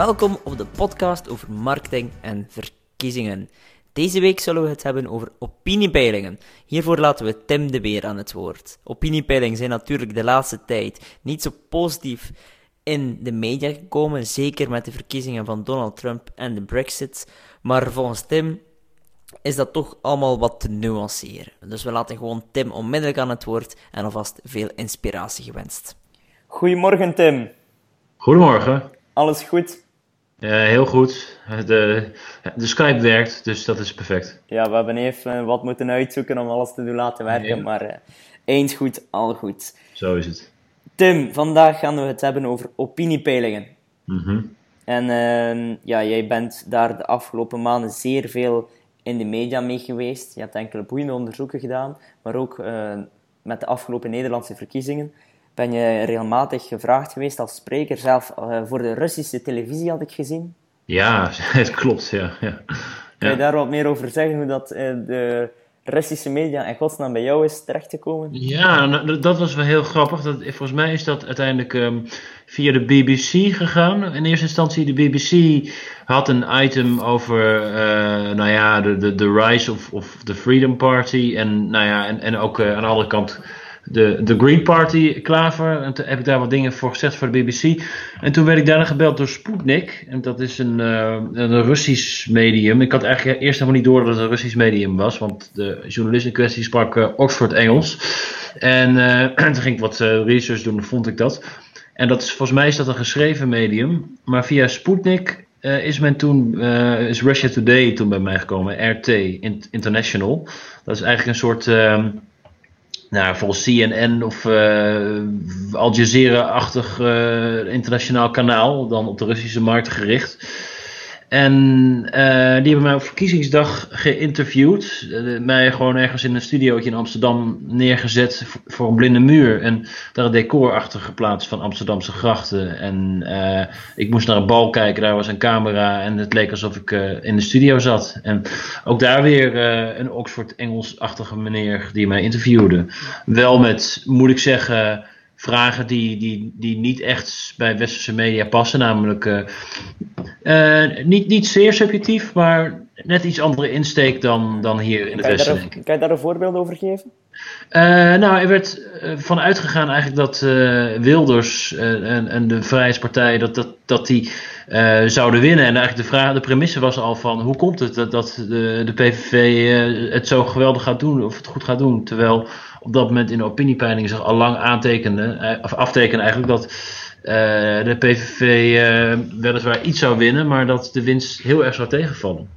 Welkom op de podcast over marketing en verkiezingen. Deze week zullen we het hebben over opiniepeilingen. Hiervoor laten we Tim de Beer aan het woord. Opiniepeilingen zijn natuurlijk de laatste tijd niet zo positief in de media gekomen, zeker met de verkiezingen van Donald Trump en de Brexit. Maar volgens Tim is dat toch allemaal wat te nuanceren. Dus we laten gewoon Tim onmiddellijk aan het woord en alvast veel inspiratie gewenst. Goedemorgen Tim. Goedemorgen. Alles goed? Heel goed. De, de Skype werkt, dus dat is perfect. Ja, we hebben even wat moeten uitzoeken om alles te doen laten werken, maar uh, eens goed, al goed. Zo is het. Tim, vandaag gaan we het hebben over opiniepeilingen. Mhm. En uh, ja, jij bent daar de afgelopen maanden zeer veel in de media mee geweest. Je hebt enkele boeiende onderzoeken gedaan, maar ook uh, met de afgelopen Nederlandse verkiezingen ben je regelmatig gevraagd geweest als spreker, zelf uh, voor de Russische televisie had ik gezien. Ja, het klopt, ja. ja. Kan je daar wat meer over zeggen, hoe dat uh, de Russische media en godsnaam bij jou is terechtgekomen? Ja, nou, dat was wel heel grappig. Dat, volgens mij is dat uiteindelijk um, via de BBC gegaan. In eerste instantie, de BBC had een item over, uh, nou ja, de, de, de rise of, of the Freedom Party. En, nou ja, en, en ook uh, aan de andere kant de, de Green Party, Klaver. En toen heb ik daar wat dingen voor gezegd voor de BBC. En toen werd ik daarna gebeld door Sputnik. En dat is een, uh, een Russisch medium. Ik had eigenlijk eerst helemaal niet door dat het een Russisch medium was. Want de journalist in kwestie sprak uh, Oxford Engels. En uh, toen ging ik wat research doen en vond ik dat. En dat is, volgens mij is dat een geschreven medium. Maar via Sputnik is men toen, is Russia Today toen bij mij gekomen. RT, International. Dat is eigenlijk een soort nou, volgens CNN of uh, Al Jazeera-achtig uh, internationaal kanaal, dan op de Russische markt gericht. En uh, die hebben mij op verkiezingsdag geïnterviewd. mij gewoon ergens in een studiootje in Amsterdam neergezet voor een blinde muur. En daar een decor achter geplaatst van Amsterdamse grachten. En ik moest naar een bal kijken, daar was een camera. En het leek alsof ik in de studio zat. En ook daar weer een Oxford-Engels-achtige meneer die mij interviewde. Wel met, moet ik zeggen vragen die, die, die niet echt bij westerse media passen. Namelijk uh, uh, niet, niet zeer subjectief, maar net iets andere insteek dan, dan hier in het kan Westen. Daar, kan je daar een voorbeeld over geven? Uh, nou, er werd van uitgegaan eigenlijk dat Wilders en, en de Vrijheidspartij dat, dat, dat die zouden winnen. En eigenlijk de, vraag, de premisse was al van hoe komt het dat, dat de, de PVV het zo geweldig gaat doen of het goed gaat doen. Terwijl op dat moment in de opiniepeiling zich al lang aantekende, of aftekende eigenlijk dat uh, de PVV uh, weliswaar iets zou winnen, maar dat de winst heel erg zou tegenvallen.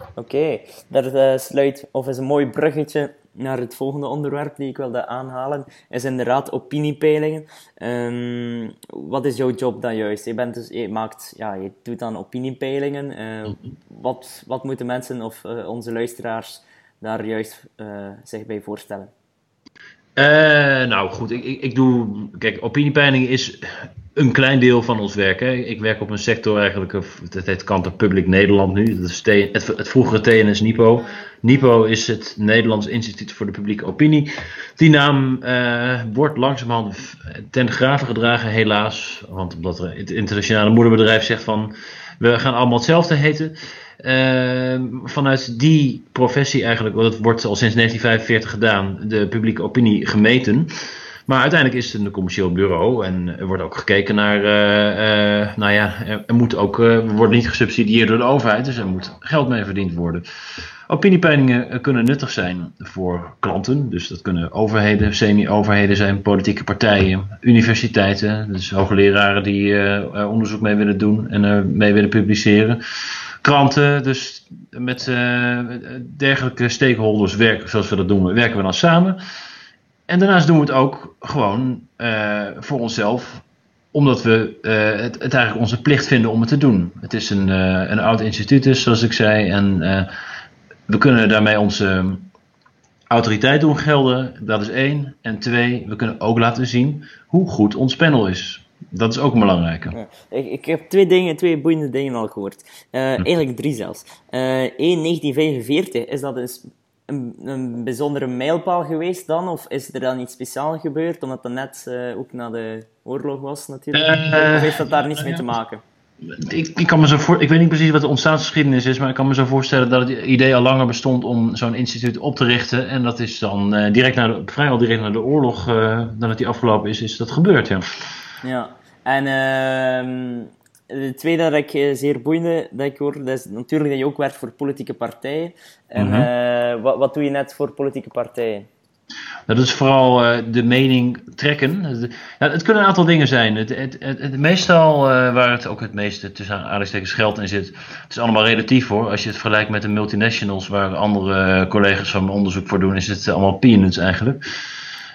Oké, okay. dat uh, sluit, of is een mooi bruggetje naar het volgende onderwerp die ik wilde aanhalen, is inderdaad opiniepeilingen. Um, wat is jouw job dan juist? Je, bent dus, je, maakt, ja, je doet dan opiniepeilingen. Mm -hmm. wat, wat moeten mensen of onze luisteraars daar juist zich bij voorstellen? Uh, nou goed, ik, ik, ik, doe. Kijk, opiniepeiling is een klein deel van ons werk. Hè. Ik werk op een sector eigenlijk, het heet Kanter Public Nederland nu. Dat is het, het vroegere TNS NIPO. NIPO is het Nederlands Instituut voor de Publieke Opinie. Die naam uh, wordt langzamerhand ten grave gedragen, helaas. Want omdat het internationale moederbedrijf zegt van we gaan allemaal hetzelfde heten. Uh, vanuit die professie eigenlijk, want dat wordt al sinds 1945 gedaan, de publieke opinie gemeten. Maar uiteindelijk is het een commercieel bureau en er wordt ook gekeken naar, uh, nou ja, er, moet ook, we worden niet gesubsidieerd door de overheid, dus er moet geld mee verdiend worden. Opiniepeilingen kunnen nuttig zijn voor klanten, dus dat kunnen overheden, semi-overheden zijn, politieke partijen, universiteiten, dus hoogleraren die onderzoek mee willen doen en mee willen publiceren. Kranten, dus met uh, dergelijke stakeholders werken, zoals we dat doen, werken we dan samen. En daarnaast doen we het ook gewoon uh, voor onszelf, omdat we het, het, eigenlijk onze plicht vinden om het te doen. Het is een, een oud instituut, dus, zoals ik zei, en we kunnen daarmee onze autoriteit doen gelden, dat is één. En twee, we kunnen ook laten zien hoe goed ons panel is. Dat is ook een belangrijke. Ja. Ik, ik, heb twee dingen, twee boeiende dingen al gehoord. Uh, hm. Eigenlijk drie zelfs. Eén, uh, 1945, is dat een, een, een, bijzondere mijlpaal geweest dan? Of is er dan iets speciaals gebeurd, omdat dat net uh, ook na de oorlog was natuurlijk? of heeft dat daar niets mee te maken? ik, ik, kan me zo voor, ik weet niet precies wat de ontstaansgeschiedenis is, maar ik kan me zo voorstellen dat het idee al langer bestond om zo'n instituut op te richten. En dat is dan direct de, vrijwel direct naar de oorlog, uh, nadat die afgelopen is, is dat gebeurd. Ja, ja. en uh, de tweede dat ik eh, zeer boeiende dat ik hoor, dat is natuurlijk dat je ook werkt voor politieke partijen. En mm -hmm. wat, wat doe je net voor politieke partijen? Dat is vooral uh, de mening trekken. Ja, het kunnen een aantal dingen zijn. Het, het, het, het meestal, uh, waar het ook het meeste tussen aanhalingstekens geld in zit, het is allemaal relatief hoor. Als je het vergelijkt met de multinationals waar andere collega's van onderzoek voor doen, is het allemaal peanuts eigenlijk.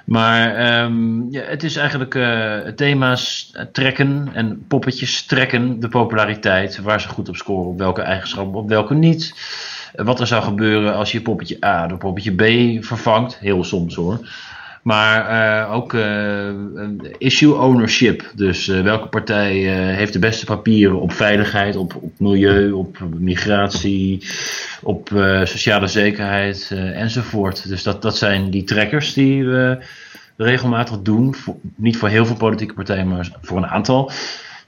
Maar um, ja, het is eigenlijk uh, thema's trekken en poppetjes trekken, de populariteit, waar ze goed op scoren, op welke eigenschappen, op welke niet wat er zou gebeuren als je poppetje A door poppetje B vervangt. Heel soms hoor. Maar uh, ook uh, issue ownership. Dus welke partij heeft de beste papieren op veiligheid, op, op milieu, op migratie, op sociale zekerheid enzovoort. Dus dat, dat zijn die trekkers die we regelmatig doen. Niet voor heel veel politieke partijen, maar voor een aantal.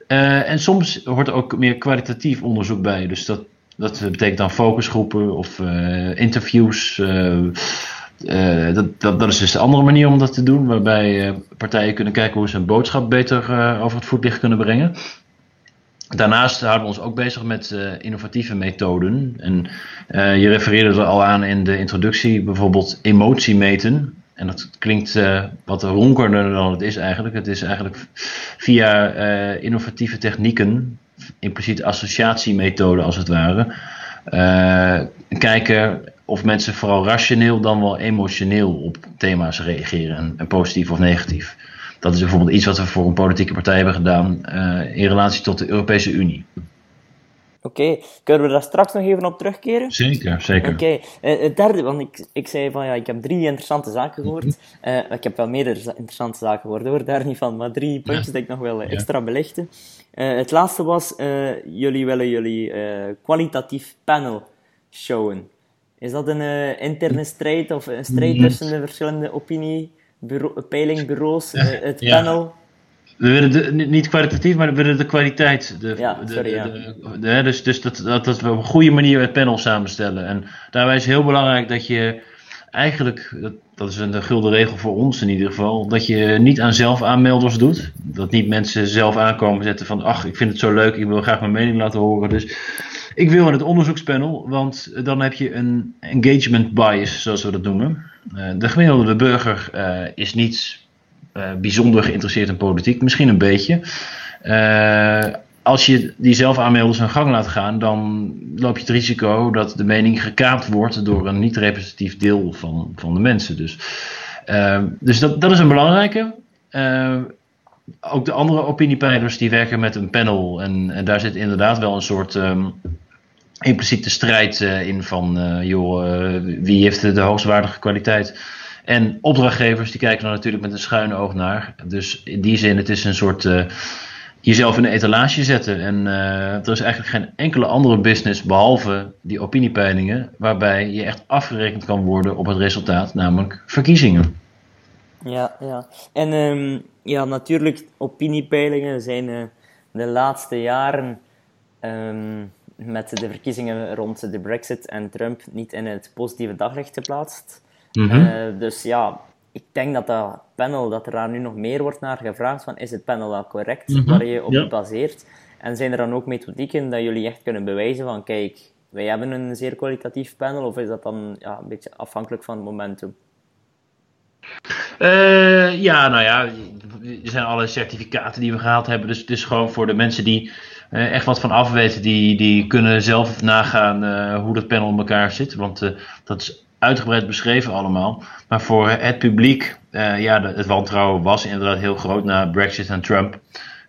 en soms hoort er ook meer kwalitatief onderzoek bij. Dus dat, dat betekent dan focusgroepen of interviews. Uh, dat, dat, is dus de andere manier om dat te doen, waarbij partijen kunnen kijken hoe ze een boodschap beter over het voetlicht kunnen brengen. Daarnaast houden we ons ook bezig met innovatieve methoden. En je refereerde er al aan in de introductie, bijvoorbeeld emotie meten. En dat klinkt wat ronkerder dan het is eigenlijk. Het is eigenlijk via innovatieve technieken impliciet associatiemethode als het ware. Kijken of mensen vooral rationeel dan wel emotioneel op thema's reageren, en positief of negatief. Dat is bijvoorbeeld iets wat we voor een politieke partij hebben gedaan uh, in relatie tot de Europese Unie. Oké, okay. kunnen we daar straks nog even op terugkeren? Zeker, zeker. Oké, okay. uh, het derde, want ik, ik zei van ja, ik heb drie interessante zaken gehoord. Uh, ik heb wel meer interessante zaken gehoord hoor, daar niet van, maar drie puntjes ja. dat ik nog wel extra ja. belichten. Uh, het laatste was, jullie willen jullie kwalitatief panel showen. Is dat een interne strijd of een strijd tussen de verschillende opiniepeilingbureaus, het panel? We willen de, niet kwalitatief, maar we willen de kwaliteit. De, ja, sorry, de, de, ja. dus dus dat, dat, dat we op een goede manier het panel samenstellen. En daarbij is heel belangrijk dat je eigenlijk, dat, dat is een gulden regel voor ons in ieder geval, dat je niet aan zelf-aanmelders doet. Dat niet mensen zelf aankomen zetten van, ach, ik vind het zo leuk, ik wil graag mijn mening laten horen. Dus ik wil in het onderzoekspanel, want dan heb je een engagement bias, zoals we dat noemen. Uh, de gemiddelde burger uh, is niet uh, bijzonder geïnteresseerd in politiek, misschien een beetje. Als je die zelfaanmelders aan gang laat gaan, dan loop je het risico dat de mening gekaapt wordt door een niet representatief deel van, van de mensen. Dus, dus dat, dat is een belangrijke. ook de andere opiniepeilers die werken met een panel. En, en daar zit inderdaad wel een soort um, impliciete strijd in van joh, wie heeft de, de hoogstwaardige kwaliteit. En opdrachtgevers die kijken er natuurlijk met een schuine oog naar. Dus in die zin, het is een soort jezelf in een etalage zetten. En er is eigenlijk geen enkele andere business behalve die opiniepeilingen, waarbij je echt afgerekend kan worden op het resultaat, namelijk verkiezingen. Ja, ja. En um, ja, natuurlijk, opiniepeilingen zijn uh, de laatste jaren um, met de verkiezingen rond de Brexit en Trump niet in het positieve daglicht geplaatst. Mm -hmm. dus ja, ik denk dat dat panel, dat er daar nu nog meer wordt naar gevraagd van is het panel wel correct, mm -hmm. waar je op ja. baseert. En zijn er dan ook methodieken dat jullie echt kunnen bewijzen van kijk, wij hebben een zeer kwalitatief panel, of is dat dan ja, een beetje afhankelijk van het momentum? Uh, ja, nou ja, er zijn alle certificaten die we gehaald hebben. Dus het is gewoon voor de mensen die echt wat van afweten, die, die kunnen zelf nagaan uh, hoe dat panel in elkaar zit. Want dat is uitgebreid beschreven allemaal. Maar voor het publiek, ja, het wantrouwen was inderdaad heel groot na Brexit en Trump.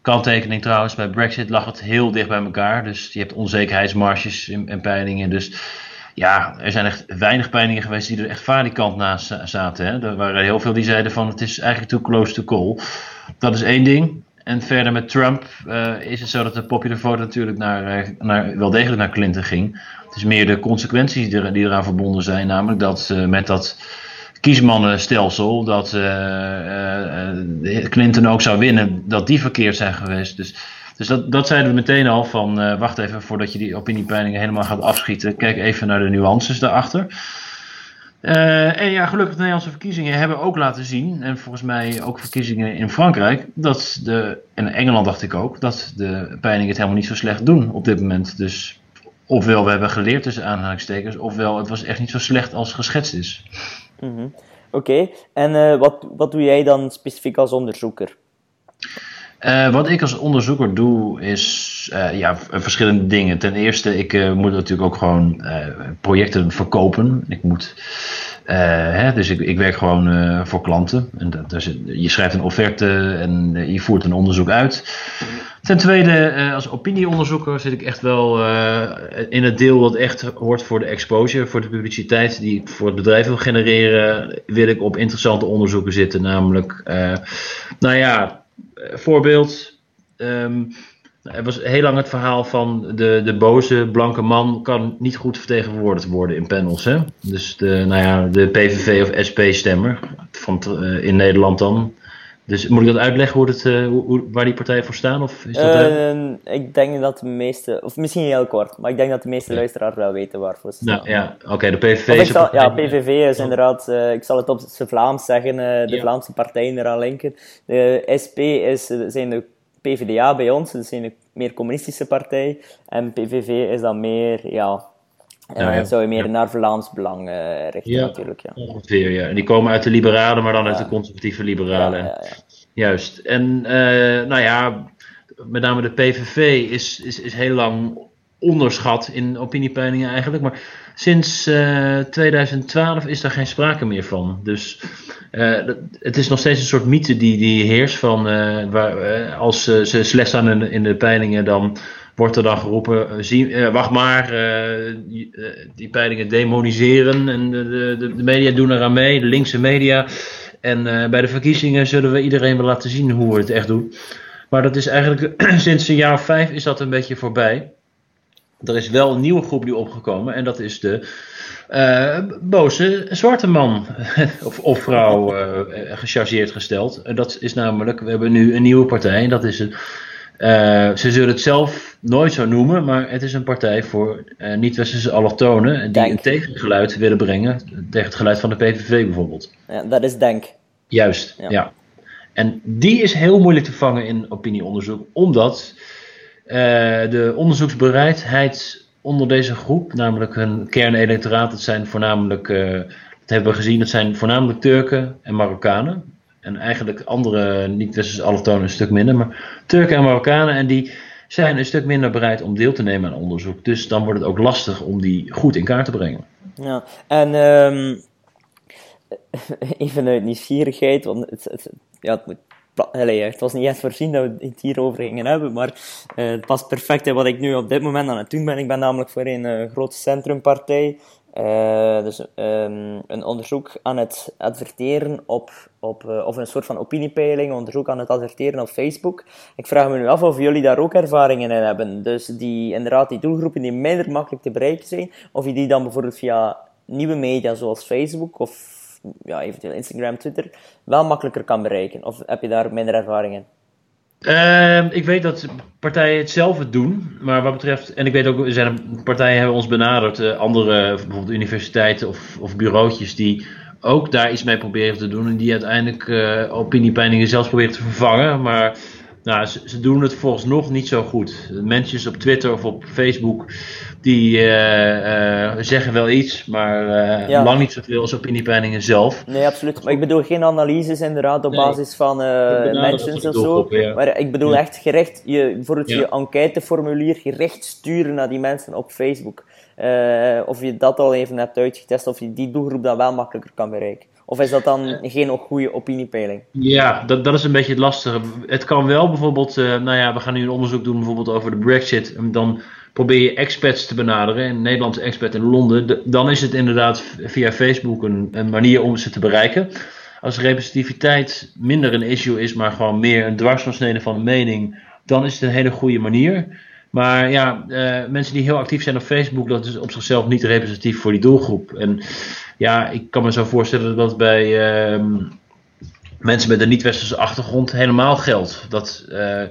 Kanttekening trouwens, bij Brexit lag het heel dicht bij elkaar. Dus je hebt onzekerheidsmarges en peilingen. Dus ja, er zijn echt weinig peilingen geweest die er echt valikant naast zaten. Hè. Er waren heel veel die zeiden van het is eigenlijk too close to call. Dat is één ding. En verder met Trump uh, is het zo dat de popular vote natuurlijk naar, uh, naar, wel degelijk naar Clinton ging. Het is meer de consequenties die, er, eraan verbonden zijn. Namelijk dat uh, met dat kiesmannenstelsel, dat Clinton ook zou winnen, dat die verkeerd zijn geweest. Dus Dus dat, dat zeiden we meteen al van, wacht even voordat je die opiniepeilingen helemaal gaat afschieten. Kijk even naar de nuances daarachter. Uh, en ja, gelukkig de Nederlandse verkiezingen hebben ook laten zien, en volgens mij ook verkiezingen in Frankrijk, dat de, en Engeland dacht ik ook, dat de peilingen het helemaal niet zo slecht doen op dit moment. Dus ofwel we hebben geleerd tussen aanhalingstekens, ofwel het was echt niet zo slecht als geschetst is. Mm -hmm. Oké, en uh, wat, wat doe jij dan specifiek als onderzoeker? Uh, wat ik als onderzoeker doe is uh, ja, verschillende dingen. Ten eerste, ik uh, moet natuurlijk ook gewoon projecten verkopen. Ik moet, hè, dus ik, ik werk gewoon voor klanten. En dat, je schrijft een offerte en je voert een onderzoek uit. Ten tweede, als opinieonderzoeker zit ik echt wel in het deel wat echt hoort voor de exposure, voor de publiciteit die ik voor het bedrijf wil genereren. Wil ik op interessante onderzoeken zitten, namelijk, nou ja eh, voorbeeld. Um, er was heel lang het verhaal van de, de boze blanke man kan niet goed vertegenwoordigd worden in panels. Hè? Dus de, nou ja, de PVV of SP-stemmer van, uh, in Nederland dan. Dus moet ik dat uitleggen hoe het, uh, hoe, waar die partijen voor staan? Of is dat uh, ik denk dat de meeste, of misschien heel kort, maar ik denk dat de meeste ja. luisteraars wel weten waarvoor ze staan. Nou, ja, oké, okay, de PVV is... Zal, ja, PVV is inderdaad, uh, ik zal het op zijn Vlaams zeggen, de ja. Vlaamse partijen eraan linken. De SP is, zijn de PvdA bij ons, dat zijn de meer communistische partij. En PVV is dan meer, ja, ja, ja. zou je meer ja. naar Vlaams belang uh, richten ja, natuurlijk. Ja. Ongeveer, ja. En die komen uit de liberalen, maar dan uit de conservatieve liberalen. Juist. En uh, nou ja, met name de PVV is, is, is heel lang onderschat in opiniepeilingen eigenlijk. Maar sinds uh, 2012 is daar geen sprake meer van. Dus het is nog steeds een soort mythe die, die heerst van waar, als ze slecht staan in, de peilingen dan wordt er dan geroepen, zie, wacht maar, die, die, peilingen demoniseren en de, de, de, media doen eraan mee, de linkse media. En bij de verkiezingen zullen we iedereen wel laten zien hoe we het echt doen. Maar dat is eigenlijk sinds een jaar of vijf is dat een beetje voorbij. Er is wel een nieuwe groep die opgekomen en dat is de boze zwarte man of, of vrouw gechargeerd gesteld. En dat is namelijk, we hebben nu een nieuwe partij en dat is het uh, ze zullen het zelf nooit zo noemen, maar het is een partij voor uh, niet-westerse allochtonen die een tegengeluid willen brengen tegen het geluid van de PVV bijvoorbeeld. Ja, dat is Denk. Juist, ja. ja. En die is heel moeilijk te vangen in opinieonderzoek, omdat uh, de onderzoeksbereidheid onder deze groep, namelijk hun kernelectoraat, dat zijn voornamelijk, dat hebben we gezien, dat zijn voornamelijk Turken en Marokkanen. En eigenlijk andere niet-westerse allochtonen een stuk minder. Maar Turken en Marokkanen en die zijn een stuk minder bereid om deel te nemen aan onderzoek. Dus dan wordt het ook lastig om die goed in kaart te brengen. Ja, en um, even uit nieuwsgierigheid, want het, het, ja, het moet Allee, het was niet echt voorzien dat we het hierover gingen hebben, maar uh, het past perfect in wat ik nu op dit moment aan het doen ben. Ik ben namelijk voor een uh, grote centrumpartij uh, dus um, een onderzoek aan het adverteren op, op of een soort van opiniepeiling, onderzoek aan het adverteren op Facebook. Ik vraag me nu af of jullie daar ook ervaringen in hebben. Dus die, inderdaad, die doelgroepen die minder makkelijk te bereiken zijn, of je die dan bijvoorbeeld via nieuwe media zoals Facebook of ja, eventueel Instagram, Twitter, wel makkelijker kan bereiken. Of heb je daar minder ervaringen in? Uh, ik weet dat partijen hetzelfde doen, maar wat betreft, en ik weet ook, zijn partijen hebben ons benaderd, uh, andere, bijvoorbeeld universiteiten of, of bureautjes, die ook daar iets mee proberen te doen en die uiteindelijk uh, opiniepeilingen zelfs proberen te vervangen, maar nou, ze, ze, doen het volgens nog niet zo goed. Mensen op Twitter of op Facebook die uh, uh, zeggen wel iets, maar ja. lang niet zoveel als opiniepeilingen zelf. Nee, absoluut. Maar ik bedoel geen analyses inderdaad op nee. basis van mensen of zo. Ja. Maar ik bedoel ja. echt gericht, je, bijvoorbeeld je enquêteformulier gericht sturen naar die mensen op Facebook. of je dat al even hebt uitgetest, of je die doelgroep dan wel makkelijker kan bereiken. Of is dat dan geen goede opiniepeiling? Ja, dat, dat is een beetje het lastige. Het kan wel bijvoorbeeld, nou ja, we gaan nu een onderzoek doen bijvoorbeeld over de Brexit. En dan probeer je experts te benaderen, een Nederlandse expert in Londen, dan is het inderdaad via Facebook een, een, manier om ze te bereiken. Als representativiteit minder een issue is, maar gewoon meer een dwarsdoorsnede van de mening, dan is het een hele goede manier. Maar ja, uh, mensen die heel actief zijn op Facebook, dat is op zichzelf niet representatief voor die doelgroep. En ja, ik kan me zo voorstellen dat bij uh, mensen met een niet-westerse achtergrond helemaal geldt. Dat. Uh,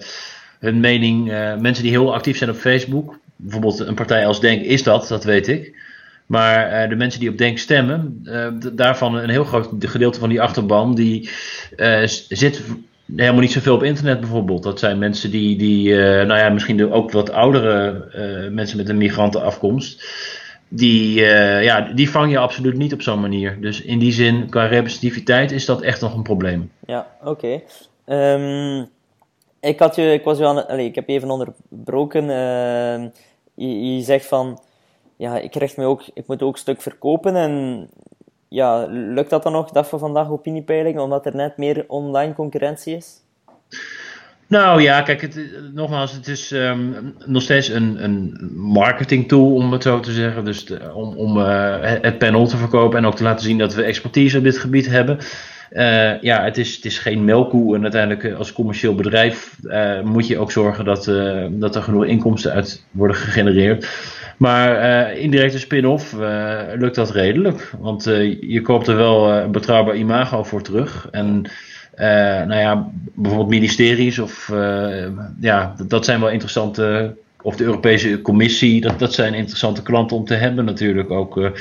hun mening, mensen die heel actief zijn op Facebook, bijvoorbeeld een partij als Denk is dat, dat weet ik. Maar de mensen die op Denk stemmen, daarvan een heel groot gedeelte van die achterban, die zit helemaal niet zoveel op internet bijvoorbeeld. Dat zijn mensen die, die nou ja, misschien ook wat oudere mensen met een migrantenafkomst die, ja, die vang je absoluut niet op zo'n manier. Dus in die zin, qua representativiteit is dat echt nog een probleem. Ja, oké. Ehm, ik, had je, ik, was aan, allez, ik heb even onderbroken. Je, zegt van, ja, ik, richt me ook, ik moet ook een stuk verkopen. En ja, lukt dat dan nog, dag voor vandaag, opiniepeiling, omdat er net meer online concurrentie is? Nou ja, kijk, het, nogmaals, het is um, nog steeds een, een marketing tool, om het zo te zeggen. Dus om, om uh, het panel te verkopen en ook te laten zien dat we expertise op dit gebied hebben. Uh, ja, het is, het is geen melkkoe en uiteindelijk eh, als commercieel bedrijf uh, moet je ook zorgen dat, dat er genoeg inkomsten uit worden gegenereerd. Maar indirect een spin-off lukt dat redelijk, want je koopt er wel een betrouwbaar imago voor terug. En nou ja, bijvoorbeeld ministeries of ja, dat zijn wel interessante, of de Europese Commissie, dat, dat zijn interessante klanten om te hebben natuurlijk ook.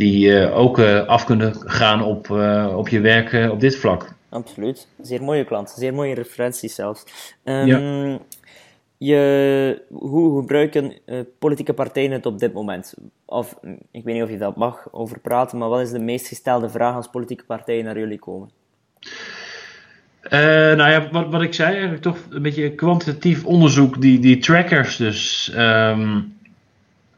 Uh, die ook af kunnen gaan op, op je werk op dit vlak. Absoluut. Zeer mooie klanten, zeer mooie referenties zelfs. Um, ja. je, hoe gebruiken politieke partijen het op dit moment? Of, ik weet niet of je dat mag over praten, maar wat is de meest gestelde vraag als politieke partijen naar jullie komen? Uh, nou ja, wat, wat ik zei, eigenlijk toch een beetje kwantitatief onderzoek, die, die trackers dus. Um,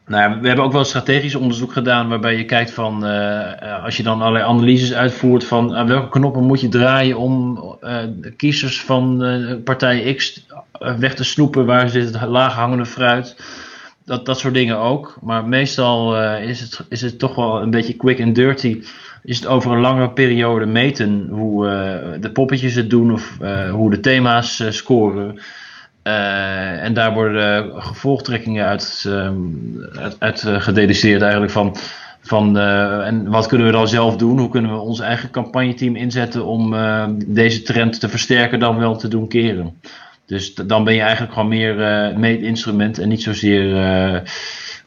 nou we hebben ook wel strategisch onderzoek gedaan waarbij je kijkt van, uh, als je dan allerlei analyses uitvoert van aan welke knoppen moet je draaien om de kiezers van partij X weg te snoepen, waar zit het laaghangende fruit. Dat, dat soort dingen ook. Maar meestal is, het, is het toch wel een beetje quick and dirty is het over een langere periode meten hoe de poppetjes het doen of hoe de thema's scoren. en daar worden gevolgtrekkingen uit, uit, uit gededuceerd eigenlijk van, van en wat kunnen we dan zelf doen? Hoe kunnen we ons eigen campagneteam inzetten om deze trend te versterken dan wel te doen keren? Dus dan ben je eigenlijk gewoon meer meetinstrument en niet zozeer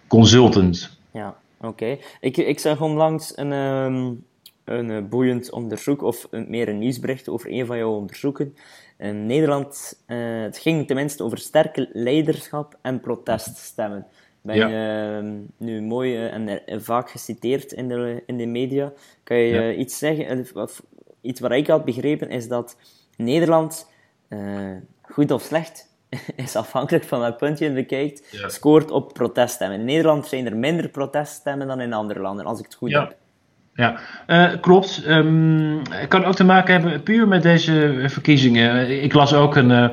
consultant. Ja, Oké. Ik, ik zag onlangs een, um, een boeiend onderzoek, of een, meer een nieuwsbericht over een van jouw onderzoeken. In Nederland, uh, het ging tenminste over sterke leiderschap en proteststemmen. Ben ja. je uh, nu mooi uh, en vaak geciteerd in de, in de media. Kan je ja. iets zeggen? Of, iets wat ik had begrepen is dat Nederland, goed of slecht, is afhankelijk van welk punt je bekijkt, ja. scoort op proteststemmen. In Nederland zijn er minder proteststemmen dan in andere landen, als ik het goed heb. Ja, uh, klopt. Um, het kan ook te maken hebben puur met deze verkiezingen. Ik las ook een, uh,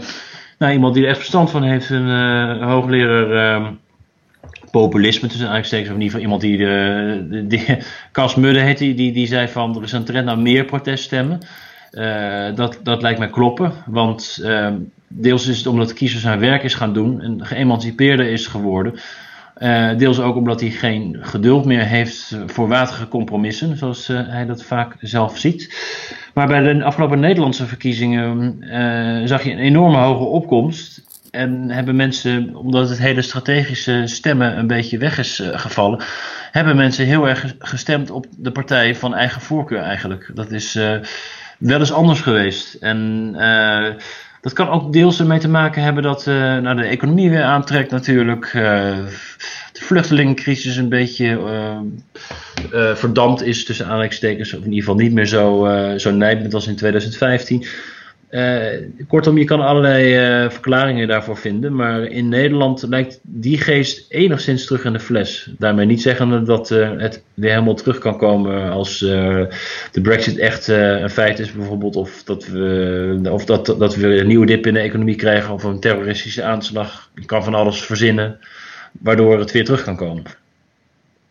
nou, iemand die er echt verstand van heeft, een uh, hoogleraar um, populisme tussen aanstekens, of in ieder geval iemand die, de, die Cas Mudde heet, die, die, zei van er is een trend naar meer proteststemmen. dat, dat lijkt mij kloppen, want ehm, deels is het omdat de kiezer zijn werk is gaan doen en geëmancipeerder is geworden. Uh, deels ook omdat hij geen geduld meer heeft voor waterige compromissen, zoals uh, hij dat vaak zelf ziet. Maar bij de afgelopen Nederlandse verkiezingen uh, zag je een enorme hoge opkomst. En hebben mensen, omdat het hele strategische stemmen een beetje weg is gevallen, hebben mensen heel erg gestemd op de partij van eigen voorkeur eigenlijk. Dat is wel eens anders geweest. En dat kan ook deels ermee te maken hebben dat uh, nou, de economie weer aantrekt natuurlijk. Uh, de vluchtelingencrisis een beetje uh, verdampt is tussen aanleidingstekens. Of in ieder geval niet meer zo, zo nijpend als in 2015. Uh, kortom, je kan allerlei uh, verklaringen daarvoor vinden. Maar in Nederland lijkt die geest enigszins terug in de fles. Daarmee niet zeggende dat uh, het weer helemaal terug kan komen als de Brexit echt een feit is, bijvoorbeeld. Of dat we, of dat, dat we een nieuwe dip in de economie krijgen. Of een terroristische aanslag. Je kan van alles verzinnen, waardoor het weer terug kan komen.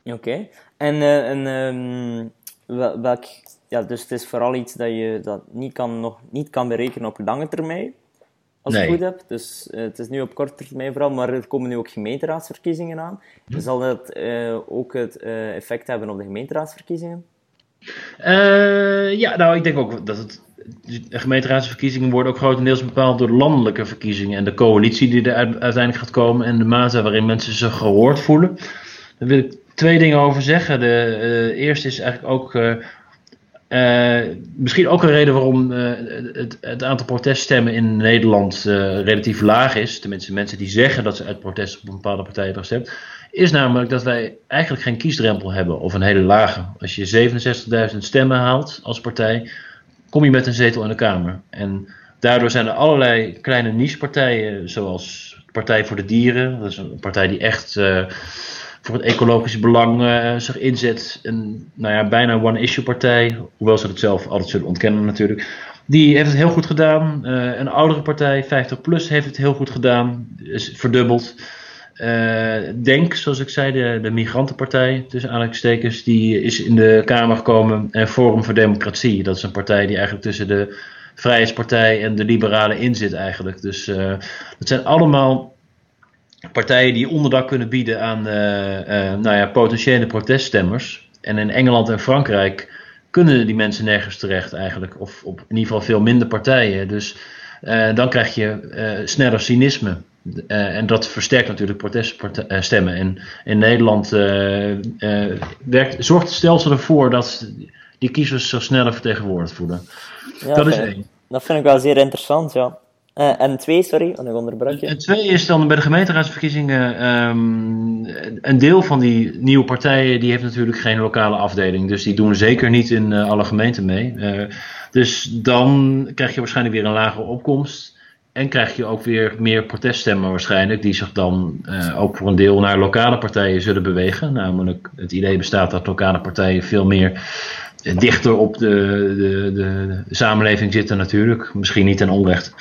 Oké. En, en um, welk ja, dus het is vooral iets dat je dat niet kan, nog niet kan berekenen op lange termijn. Als nee. je het goed hebt. Dus uh, het is nu op korte termijn vooral, maar er komen nu ook gemeenteraadsverkiezingen aan. Hm. Zal dat uh, ook het uh, effect hebben op de gemeenteraadsverkiezingen? ja, nou, ik denk ook dat het de gemeenteraadsverkiezingen worden ook grotendeels bepaald door landelijke verkiezingen en de coalitie die er uiteindelijk gaat komen en de mate waarin mensen zich gehoord voelen. Daar wil ik twee dingen over zeggen. De eerste is eigenlijk ook uh, misschien ook een reden waarom uh, het, het, aantal proteststemmen in Nederland uh, relatief laag is. Tenminste, mensen die zeggen dat ze uit protest op een bepaalde partij hebben gestemd. Is namelijk dat wij eigenlijk geen kiesdrempel hebben, of een hele lage. Als je 67.000 stemmen haalt als partij, kom je met een zetel in de Kamer. En daardoor zijn er allerlei kleine nichepartijen, zoals Partij voor de Dieren. Dat is een partij die echt voor het ecologische belang uh, zich inzet. Een nou ja, bijna one-issue partij, hoewel ze het zelf altijd zullen ontkennen natuurlijk. Die heeft het heel goed gedaan. Uh, een oudere partij, 50 plus, heeft het heel goed gedaan. Is verdubbeld. Uh, Denk, zoals ik zei, de, de migrantenpartij, tussen aanhalingstekens, die is in de Kamer gekomen. En Forum voor Democratie, dat is een partij die eigenlijk tussen de Vrijheidspartij en de Liberalen in zit eigenlijk. Dus dat zijn allemaal partijen die onderdak kunnen bieden aan uh, nou ja, potentiële proteststemmers. En in Engeland en Frankrijk kunnen die mensen nergens terecht eigenlijk. Of op in ieder geval veel minder partijen. Dus uh, dan krijg je sneller cynisme. en dat versterkt natuurlijk proteststemmen. En in Nederland werkt, zorgt het stelsel ervoor dat die kiezers zich sneller vertegenwoordigd voelen. Ja, dat is één. Dat vind ik wel zeer interessant, ja. Uh, en twee, sorry, want ik onderbrak. En twee is dan bij de gemeenteraadsverkiezingen um, een deel van die nieuwe partijen die heeft natuurlijk geen lokale afdeling. Dus die doen zeker niet in uh, alle gemeenten mee. Uh, dus dan krijg je waarschijnlijk weer een lagere opkomst. En krijg je ook weer meer proteststemmen waarschijnlijk, die zich dan ook voor een deel naar lokale partijen zullen bewegen. Namelijk het idee bestaat dat lokale partijen veel meer dichter op de, de, de, de samenleving zitten natuurlijk. Misschien niet ten onrecht.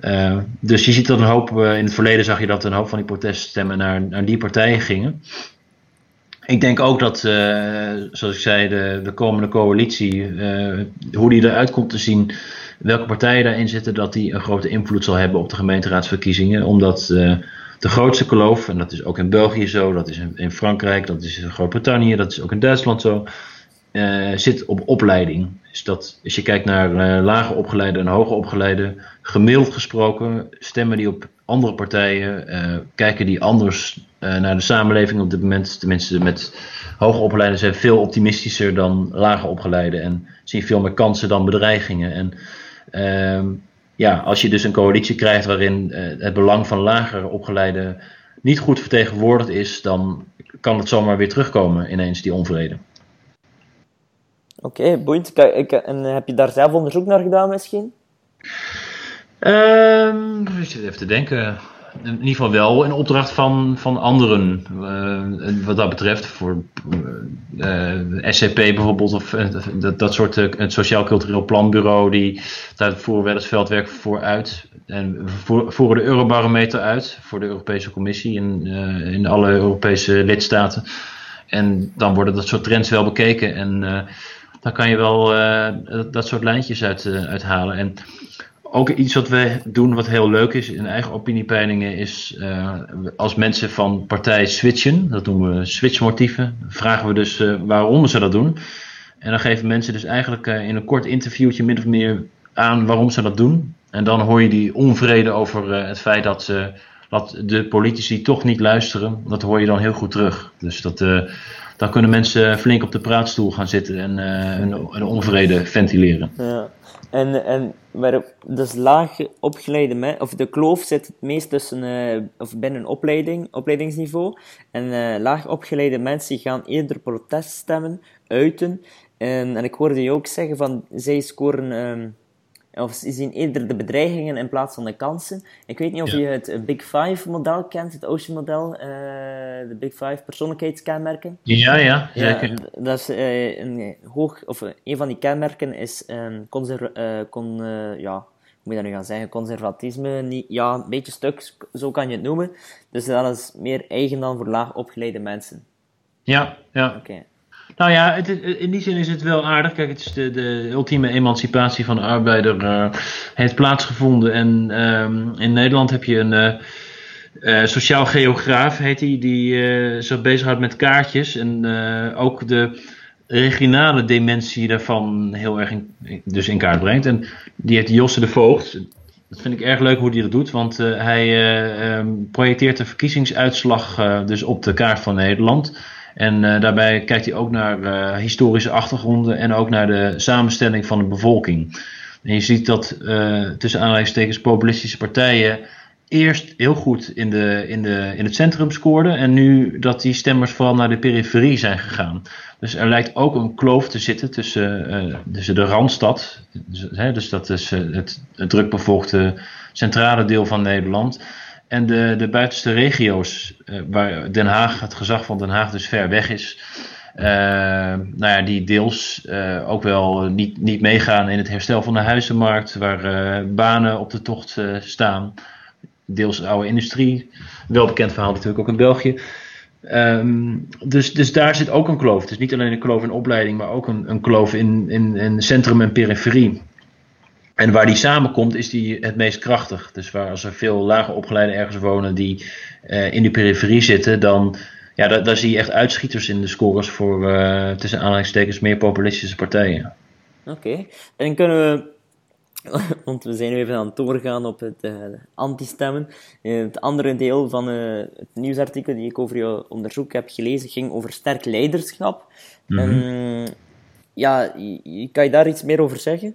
Uh, dus je ziet dat een hoop, uh, in het verleden zag je dat een hoop van die proteststemmen naar, naar die partijen gingen. Ik denk ook dat, uh, zoals ik zei, de, de komende coalitie, hoe die eruit komt te zien, welke partijen daarin zitten, dat die een grote invloed zal hebben op de gemeenteraadsverkiezingen. Omdat de grootste kloof, en dat is ook in België zo, dat is in Frankrijk, dat is in Groot-Brittannië, dat is ook in Duitsland zo, zit op opleiding. Dus dat, als je kijkt naar uh, lage opgeleide en hoge opgeleide, gemiddeld gesproken stemmen die op andere partijen, uh, kijken die anders naar de samenleving op dit moment. Tenminste, met hoge opgeleiden zijn veel optimistischer dan lage opgeleiden en zien veel meer kansen dan bedreigingen. En ehm, ja, als je dus een coalitie krijgt waarin het belang van lager opgeleiden niet goed vertegenwoordigd is, dan kan het zomaar weer terugkomen ineens, die onvrede. Oké. Ik, en heb je daar zelf onderzoek naar gedaan misschien? Um, ik zit even te denken. In ieder geval wel in opdracht van, van anderen. Uh, wat dat betreft. Voor uh, eh, SCP bijvoorbeeld. Of uh, dat, dat soort. het Sociaal Cultureel Planbureau. Die, daar voeren wij het veldwerk voor uit. En voeren de Eurobarometer uit. Voor de Europese Commissie. In, in alle Europese lidstaten. En dan worden dat soort trends wel bekeken. En daar kan je wel uh, dat soort lijntjes uit, uh, uithalen. En ook iets wat we doen wat heel leuk is in eigen opiniepeilingen is uh, als mensen van partij switchen, dat noemen we switchmotieven, vragen we dus waarom ze dat doen. En dan geven mensen dus eigenlijk in een kort interviewtje min of meer aan waarom ze dat doen. En dan hoor je die onvrede over het feit dat, ze, dat de politici toch niet luisteren. Dat hoor je dan heel goed terug. Dus dat, dan kunnen mensen flink op de praatstoel gaan zitten en uh, hun, onvrede ventileren. Ja. En, en dus laag opgeleide mensen, of de kloof zit het meest tussen, uh, of binnen opleiding, opleidingsniveau. En uh, laag opgeleide mensen gaan eerder proteststemmen uiten. En, en ik hoorde je ook zeggen van, zij scoren um, of ze zien eerder de bedreigingen in plaats van de kansen. Ik weet niet of je het Big Five model kent, het Ocean model, uh, de Big Five persoonlijkheidskenmerken. Ja, ja, zeker. Ja, dat is uh, een hoog, of uh, een van die kenmerken is um, con, ja, hoe moet je dat nu gaan zeggen, conservatisme, niet, ja, een beetje stuk, zo kan je het noemen. Dus dat is meer eigen dan voor laag opgeleide mensen. Ja, ja. Oké. Okay. Nou ja, het, in die zin is het wel aardig. Kijk, het is de, de ultieme emancipatie van de arbeider uh, heeft plaatsgevonden. En um, in Nederland heb je een uh, uh, sociaal geograaf, heet hij, die, zich bezighoudt met kaartjes. En ook de regionale dimensie daarvan heel erg in, dus in kaart brengt. En die heeft Josse de Voogd. Dat vind ik erg leuk hoe hij dat doet, want hij um, projecteert de verkiezingsuitslag dus op de kaart van Nederland. En daarbij kijkt hij ook naar historische achtergronden en ook naar de samenstelling van de bevolking. En je ziet dat tussen aanleidingstekens populistische partijen eerst heel goed in, de, in, de, in het centrum scoorden. En nu dat die stemmers vooral naar de periferie zijn gegaan. Dus er lijkt ook een kloof te zitten tussen, tussen de Randstad. Dus, hè, dus dat is het, het drukbevolkte centrale deel van Nederland. En de, de buitenste regio's, uh, waar Den Haag, het gezag van Den Haag dus ver weg is. nou ja, die deels ook wel niet, niet meegaan in het herstel van de huizenmarkt. Waar banen op de tocht staan deels oude industrie. Wel bekend verhaal natuurlijk ook in België. Um, dus, dus daar zit ook een kloof. Is niet alleen een kloof in opleiding, maar ook een, een kloof in, in, in centrum en periferie. En waar die samenkomt, is die het meest krachtig. Dus waar als er veel lager opgeleiden ergens wonen die uh, in de periferie zitten, dan ja, daar, daar, zie je echt uitschieters in de scores voor uh, tussen aanhalingstekens meer populistische partijen. Oké, okay. en kunnen we want we zijn nu even aan het doorgaan op het uh, anti-stemmen. Het andere deel van het nieuwsartikel die ik over jouw onderzoek heb gelezen ging over sterk leiderschap. Mm -hmm. ja, kan je daar iets meer over zeggen?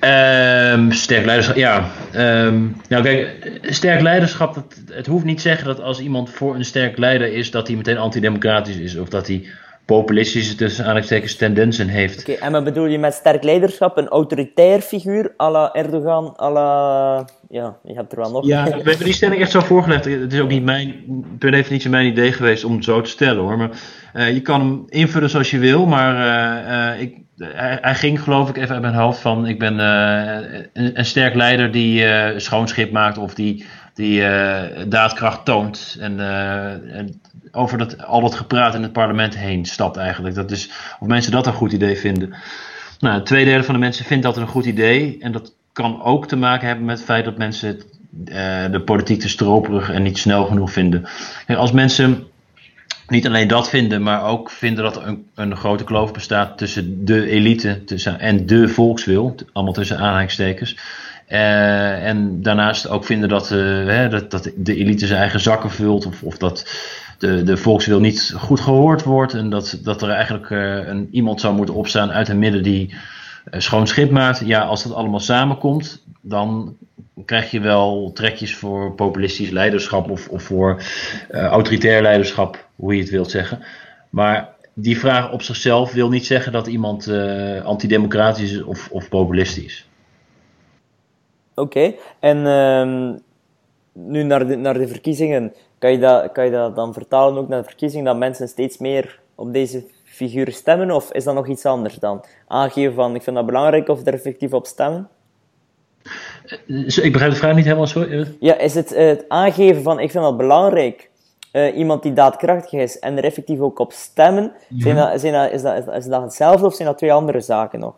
Um, sterk leiderschap, ja. Um, nou kijk, sterk leiderschap, het, het hoeft niet te zeggen dat als iemand voor een sterk leider is, dat hij meteen antidemocratisch is. Of dat hij populistische tussen aanhalingstekens tendensen heeft. Oké, okay, en wat bedoel je met sterk leiderschap? Een autoritair figuur, à la Erdogan, à la... Ja, je hebt er wel nog. Ja, we hebben die stelling echt zo voorgelegd. Het is ook niet mijn, per definitie mijn idee geweest om het zo te stellen hoor. Maar uh, je kan hem invullen zoals je wil, maar uh, uh, ik, hij, ging geloof ik even uit mijn hoofd van... Ik ben een, een, sterk leider die schoonschip maakt of die die uh, daadkracht toont en, uh, en, over dat, al dat gepraat in het parlement heen stapt eigenlijk. Dat is, of mensen dat een goed idee vinden. Nou, twee derde van de mensen vindt dat een goed idee. En dat kan ook te maken hebben met het feit dat mensen uh, de politiek te stroperig en niet snel genoeg vinden. Als mensen niet alleen dat vinden, maar ook vinden dat er een, een grote kloof bestaat tussen de elite tussen, en de volkswil, allemaal tussen aanhalingstekens uh, en daarnaast ook vinden dat, uh, hè, dat, dat, de elite zijn eigen zakken vult. Of, of dat de, de volkswil niet goed gehoord wordt. En dat, dat er eigenlijk uh, een, iemand zou moeten opstaan uit het midden die schoon schip maakt. Ja, als dat allemaal samenkomt, dan krijg je wel trekjes voor populistisch leiderschap. Of, of voor autoritair leiderschap, hoe je het wilt zeggen. Maar die vraag op zichzelf wil niet zeggen dat iemand antidemocratisch is of, of populistisch. Oké, en um, nu naar de, naar de verkiezingen, kan je, dat, kan je dat dan vertalen ook naar de verkiezingen, dat mensen steeds meer op deze figuren stemmen, of is dat nog iets anders dan? Aangeven van, ik vind dat belangrijk, of er effectief op stemmen? Eh, ik begrijp de vraag niet helemaal zo. Ja, is het uh, het aangeven van, ik vind dat belangrijk, uh, iemand die daadkrachtig is, en er effectief ook op stemmen, ja. zijn dat, zijn dat, is, dat, is dat hetzelfde, of zijn dat twee andere zaken nog?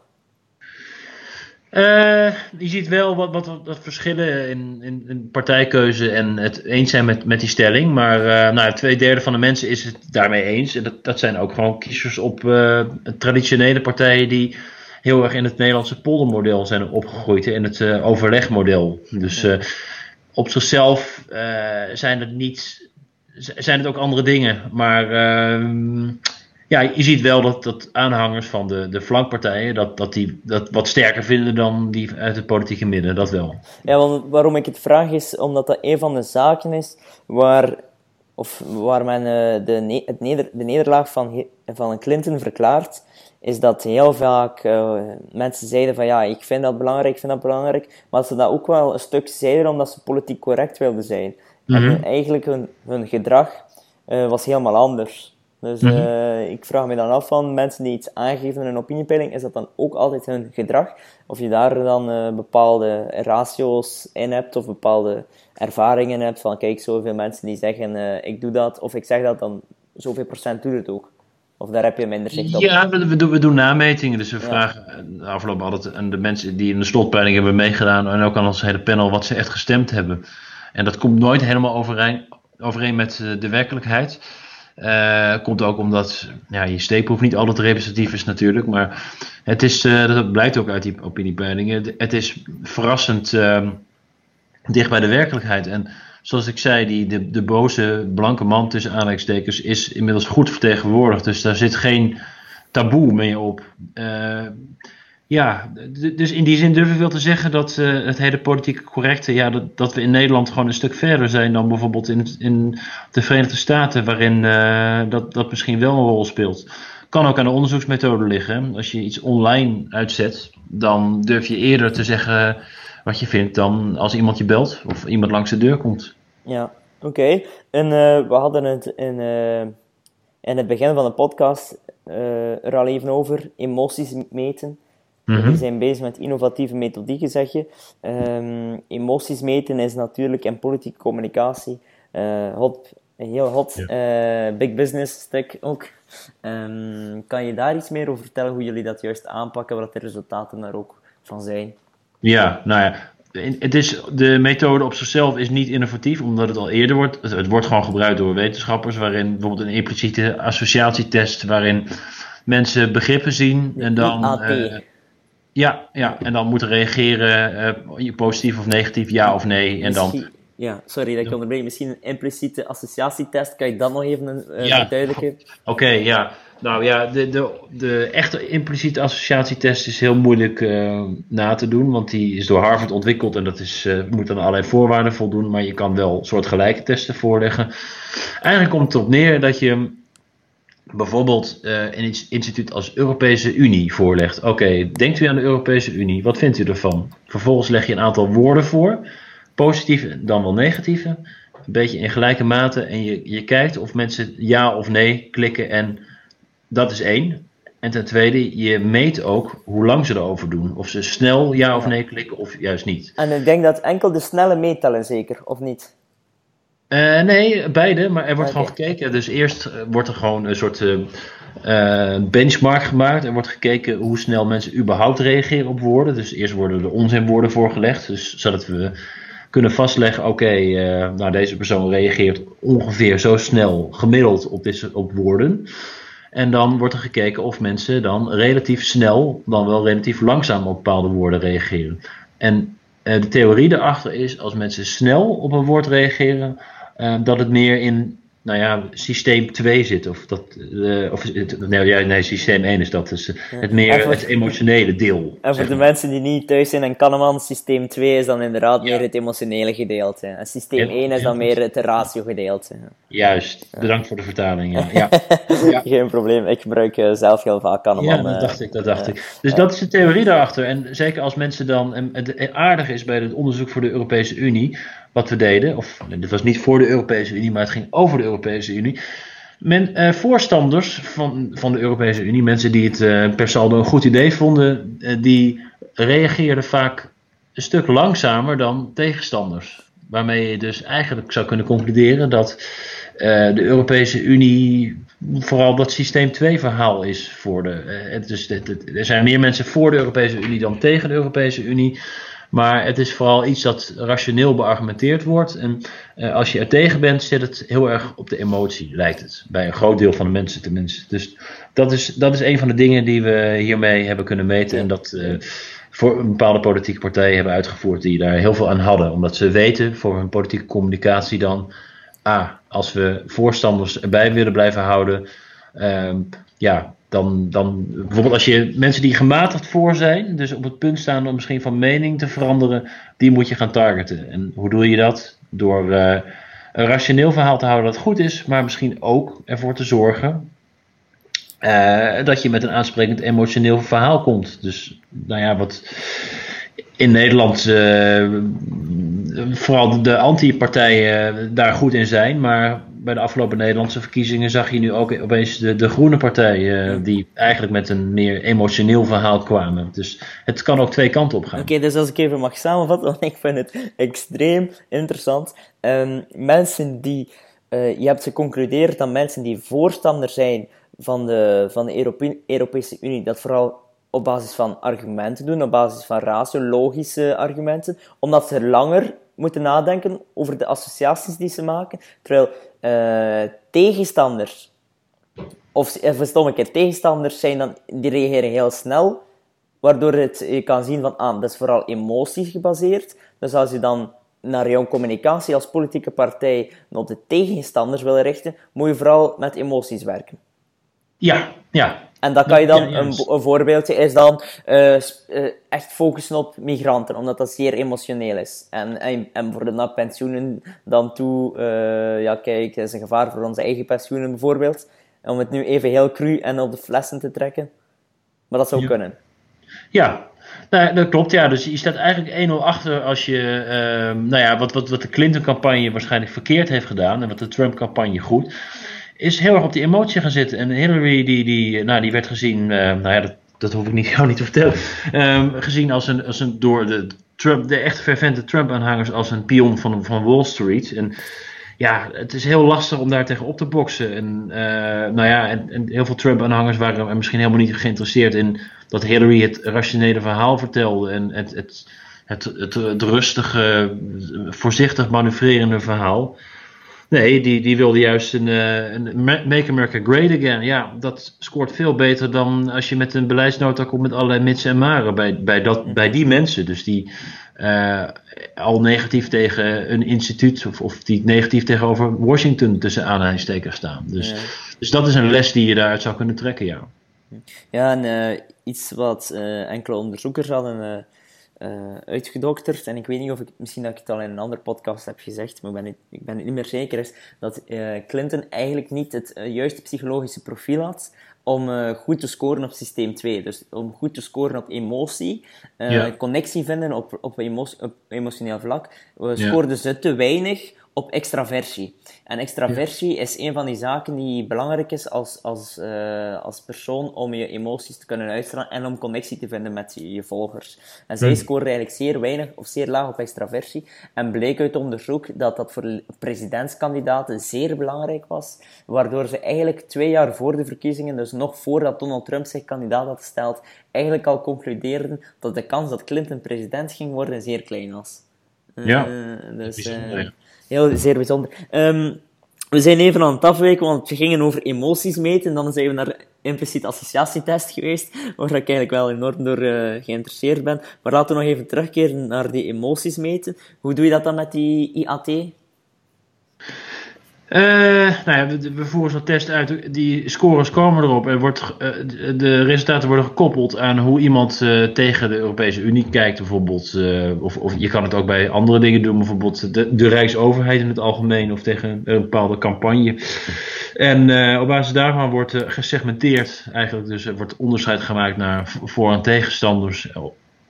Uh, je ziet wel wat, wat, wat verschillen in, in, in, partijkeuze en het eens zijn met, met die stelling. Maar uh, nou, twee derde van de mensen is het daarmee eens. En dat, dat zijn ook gewoon kiezers op uh, traditionele partijen die heel erg in het Nederlandse poldermodel zijn opgegroeid. In het overlegmodel. Dus op zichzelf zijn het niet. Zijn het ook andere dingen. Maar ehm, ja, je ziet wel dat, dat aanhangers van de, de flankpartijen dat, dat die dat wat sterker vinden dan die uit het politieke midden, dat wel. Ja, want waarom ik het vraag is omdat dat een van de zaken is waar, of waar men uh, de, het neder, de nederlaag van, van Clinton verklaart, is dat heel vaak uh, mensen zeiden van ja, ik vind dat belangrijk, ik vind dat belangrijk, maar ze dat ook wel een stuk zeiden omdat ze politiek correct wilden zijn. Mm -hmm. En eigenlijk hun, hun gedrag uh, was helemaal anders. Dus mm -hmm. ik vraag me dan af van mensen die iets aangeven in een opiniepeiling, is dat dan ook altijd hun gedrag? Of je daar dan uh, bepaalde ratio's in hebt of bepaalde ervaringen hebt van kijk, zoveel mensen die zeggen uh, ik doe dat of ik zeg dat, dan zoveel procent doet het ook. Of daar heb je minder zicht op? Ja, we, we, doen, we doen nametingen. Dus we ja. vragen afgelopen altijd aan de mensen die in de slotpeiling hebben meegedaan en ook aan ons hele panel wat ze echt gestemd hebben. En dat komt nooit helemaal overeen, overeen met de werkelijkheid. Uh, komt ook omdat ja, je steekproef niet altijd representatief is natuurlijk. Maar het is, uh, dat blijkt ook uit die opiniepeilingen. Het is verrassend uh, dicht bij de werkelijkheid. En zoals ik zei, die, de, de boze blanke man tussen aanleidingstekens is inmiddels goed vertegenwoordigd. Dus daar zit geen taboe mee op. Ja, dus in die zin durf ik wel te zeggen dat uh, het hele politieke correcte, ja, dat, dat we in Nederland gewoon een stuk verder zijn dan bijvoorbeeld in, in de Verenigde Staten, waarin uh, dat, dat misschien wel een rol speelt. Kan ook aan de onderzoeksmethode liggen. Als je iets online uitzet, dan durf je eerder te zeggen wat je vindt dan als iemand je belt of iemand langs de deur komt. Ja, oké. En uh, we hadden het in, in het begin van de podcast er al even over, emoties meten. We mhm. zijn bezig met innovatieve methodieken, zeg je. Um, emoties meten is natuurlijk in politieke communicatie uh, hot, heel hot uh, big business stuk ook. Um, kan je daar iets meer over vertellen, hoe jullie dat juist aanpakken, wat de resultaten daar ook van zijn? Ja, nou ja, het is, de methode op zichzelf is niet innovatief, omdat het al eerder wordt. Het, wordt gewoon gebruikt door wetenschappers, waarin bijvoorbeeld een impliciete associatietest, waarin mensen begrippen zien en dan. Ja, ja, en dan moeten reageren uh, positief of negatief, ja of nee. En dan... Ja, sorry dat ik onderbreek. Misschien een impliciete associatietest. Kan je dat nog even uh, ja. Oké, ja. Nou ja, de, de, de echte impliciete associatietest is heel moeilijk uh, na te doen. Want die is door Harvard ontwikkeld en dat is, moet aan allerlei voorwaarden voldoen. Maar je kan wel soortgelijke testen voorleggen. Eigenlijk komt het op neer dat je bijvoorbeeld uh, een instituut als Europese Unie voorlegt. Oké, denkt u aan de Europese Unie, wat vindt u ervan? Vervolgens leg je een aantal woorden voor, positieve dan wel negatieve, een beetje in gelijke mate en je, je kijkt of mensen ja of nee klikken en dat is één. En ten tweede, je meet ook hoe lang ze erover doen. Of ze snel ja of nee klikken of juist niet. En ik denk dat enkel de snelle meetellen zeker, of niet? Uh, nee, beide, maar er wordt gewoon gekeken. Dus eerst eh, wordt er gewoon een soort uh, benchmark gemaakt. Er wordt gekeken hoe snel mensen überhaupt reageren op woorden. Dus eerst worden de onzinwoorden voorgelegd. Dus zodat we kunnen vastleggen: oké, nou deze persoon reageert ongeveer zo snel gemiddeld op, deze, op woorden. En dan wordt er gekeken of mensen dan relatief snel, dan wel relatief langzaam op bepaalde woorden reageren. En de theorie daarachter is: als mensen snel op een woord reageren Ehm, dat het meer in nou ja, systeem 2 zit. Of dat, uh, of, nee, ja, nee, systeem 1 is dat. Dus het meer het emotionele deel. En voor de mensen die niet thuis zijn en Kahneman, systeem 2 is dan inderdaad meer het emotionele gedeelte. En systeem 1 is dan meer het ratio gedeelte. Juist, bedankt voor de vertaling. Ja. ja. Geen probleem, ik gebruik uh, zelf heel vaak Kahneman. Ja, dat dacht ik, dat dacht ik. Dus dat is de theorie daarachter. En zeker als mensen dan, en het aardige is bij het onderzoek voor de Europese Unie, wat we deden, of dit was niet voor de Europese Unie, maar het ging over de Europese Unie. Men, eh, voorstanders van, van de Europese Unie, mensen die het eh, per saldo een goed idee vonden, eh, die reageerden vaak een stuk langzamer dan tegenstanders. Waarmee je dus eigenlijk zou kunnen concluderen dat eh, de Europese Unie vooral dat systeem 2 verhaal is voor de. Dus er zijn meer mensen voor de Europese Unie dan tegen de Europese Unie. Maar het is vooral iets dat rationeel beargumenteerd wordt. En uh, als je er tegen bent, zit het heel erg op de emotie, lijkt het. Bij een groot deel van de mensen tenminste. Dus dat is, dat is een van de dingen die we hiermee hebben kunnen meten. En dat uh, voor een bepaalde politieke partijen hebben uitgevoerd die daar heel veel aan hadden. Omdat ze weten voor hun politieke communicatie dan. Ah, als we voorstanders erbij willen blijven houden. Uh, ja, dan, dan bijvoorbeeld als je mensen die gematigd voor zijn, dus op het punt staan om misschien van mening te veranderen, die moet je gaan targeten. En hoe doe je dat? Door uh, een rationeel verhaal te houden dat goed is, maar misschien ook ervoor te zorgen uh, dat je met een aansprekend emotioneel verhaal komt. Dus nou ja, wat in Nederland uh, vooral de anti-partijen daar goed in zijn, maar bij de afgelopen Nederlandse verkiezingen zag je nu ook opeens de, de Groene Partij, uh, die eigenlijk met een meer emotioneel verhaal kwamen. Dus het kan ook twee kanten op gaan. Oké, dus als ik even mag samenvatten, want ik vind het extreem interessant. Um, mensen die, uh, je hebt geconcludeerd dat mensen die voorstander zijn van de, van de Europe Europese Unie, dat vooral op basis van argumenten doen, op basis van ratio, logische argumenten, omdat ze langer moeten nadenken over de associaties die ze maken. Terwijl uh, tegenstanders of, of stomme keer tegenstanders zijn, dan, die reageren heel snel, waardoor het, je kan zien van, ah, dat is vooral emoties gebaseerd. Dus als je dan naar jouw communicatie als politieke partij op de tegenstanders wil richten, moet je vooral met emoties werken. Ja, ja. En dat kan je dan, een, een, voorbeeldje is dan uh, echt focussen op migranten, omdat dat zeer emotioneel is. En, en, en voor de naar pensioenen dan toe, uh, ja kijk, dat is een gevaar voor onze eigen pensioenen bijvoorbeeld. Om het nu even heel cru en op de flessen te trekken. Maar dat zou kunnen. Ja, nou, dat klopt, ja. Dus je staat eigenlijk 1-0 achter als je, uh, nou ja, wat, wat, wat de Clinton-campagne waarschijnlijk verkeerd heeft gedaan en wat de Trump-campagne goed, is heel erg op die emotie gaan zitten. En Hillary, die, die, nou, die werd gezien, uh, nou ja, dat, dat hoef ik niet, jou niet te vertellen, um, gezien als een, als een door de, Trump, de echt fervente Trump-aanhangers als een pion van, van Wall Street. En ja, het is heel lastig om daar tegen op te boksen. En, uh, nou ja, en, en heel veel Trump-aanhangers waren misschien helemaal niet geïnteresseerd in dat Hillary het rationele verhaal vertelde. En het, het, het, het, het rustige, voorzichtig manoeuvrerende verhaal. Nee, die, die wilde juist een, een, Make America Great Again. Ja, dat scoort veel beter dan als je met een beleidsnota komt met allerlei mits en maren bij, bij, dat, bij die mensen. Dus die uh, al negatief tegen een instituut of, of die negatief tegenover Washington tussen aanhalingstekens staan. Dus, dus dat is een les die je daaruit zou kunnen trekken, ja. Ja, en uh, iets wat uh, enkele onderzoekers hadden uh, uitgedokterd, en ik weet niet of ik, misschien dat ik het al in een andere podcast heb gezegd, maar ik ben het, ik ben het niet meer zeker, is dat Clinton eigenlijk niet het juiste psychologische profiel had om uh, goed te scoren op systeem 2. Dus om goed te scoren op emotie, uh, ja. connectie vinden op, op, emo op emotioneel vlak, we scoorden ja. ze te weinig op extraversie. En extraversie is een van die zaken die belangrijk is als, als, uh, als persoon om je emoties te kunnen uitstralen en om connectie te vinden met je, je volgers. En zij scoren eigenlijk zeer weinig of zeer laag op extraversie. En bleek uit onderzoek dat dat voor presidentskandidaten zeer belangrijk was, waardoor ze eigenlijk twee jaar voor de verkiezingen, dus nog voordat Donald Trump zich kandidaat had gesteld, eigenlijk al concludeerden dat de kans dat Clinton president ging worden zeer klein was. Ja, uh, dus, uh, heel zeer bijzonder. Um, we zijn even aan het afwijken, want we gingen over emoties meten. En dan zijn we naar impliciet associatietest geweest, waar ik eigenlijk wel enorm door uh, geïnteresseerd ben. Maar laten we nog even terugkeren naar die emoties meten. Hoe doe je dat dan met die IAT? Uh, nou ja, we, we voeren zo'n test uit. Die scores komen erop. Er wordt, uh, de resultaten worden gekoppeld aan hoe iemand uh, tegen de Europese Unie kijkt, bijvoorbeeld. of, of je kan het ook bij andere dingen doen, bijvoorbeeld de, de Rijksoverheid in het algemeen of tegen een bepaalde campagne. En op basis daarvan wordt gesegmenteerd, eigenlijk. Dus er wordt onderscheid gemaakt naar voor- en tegenstanders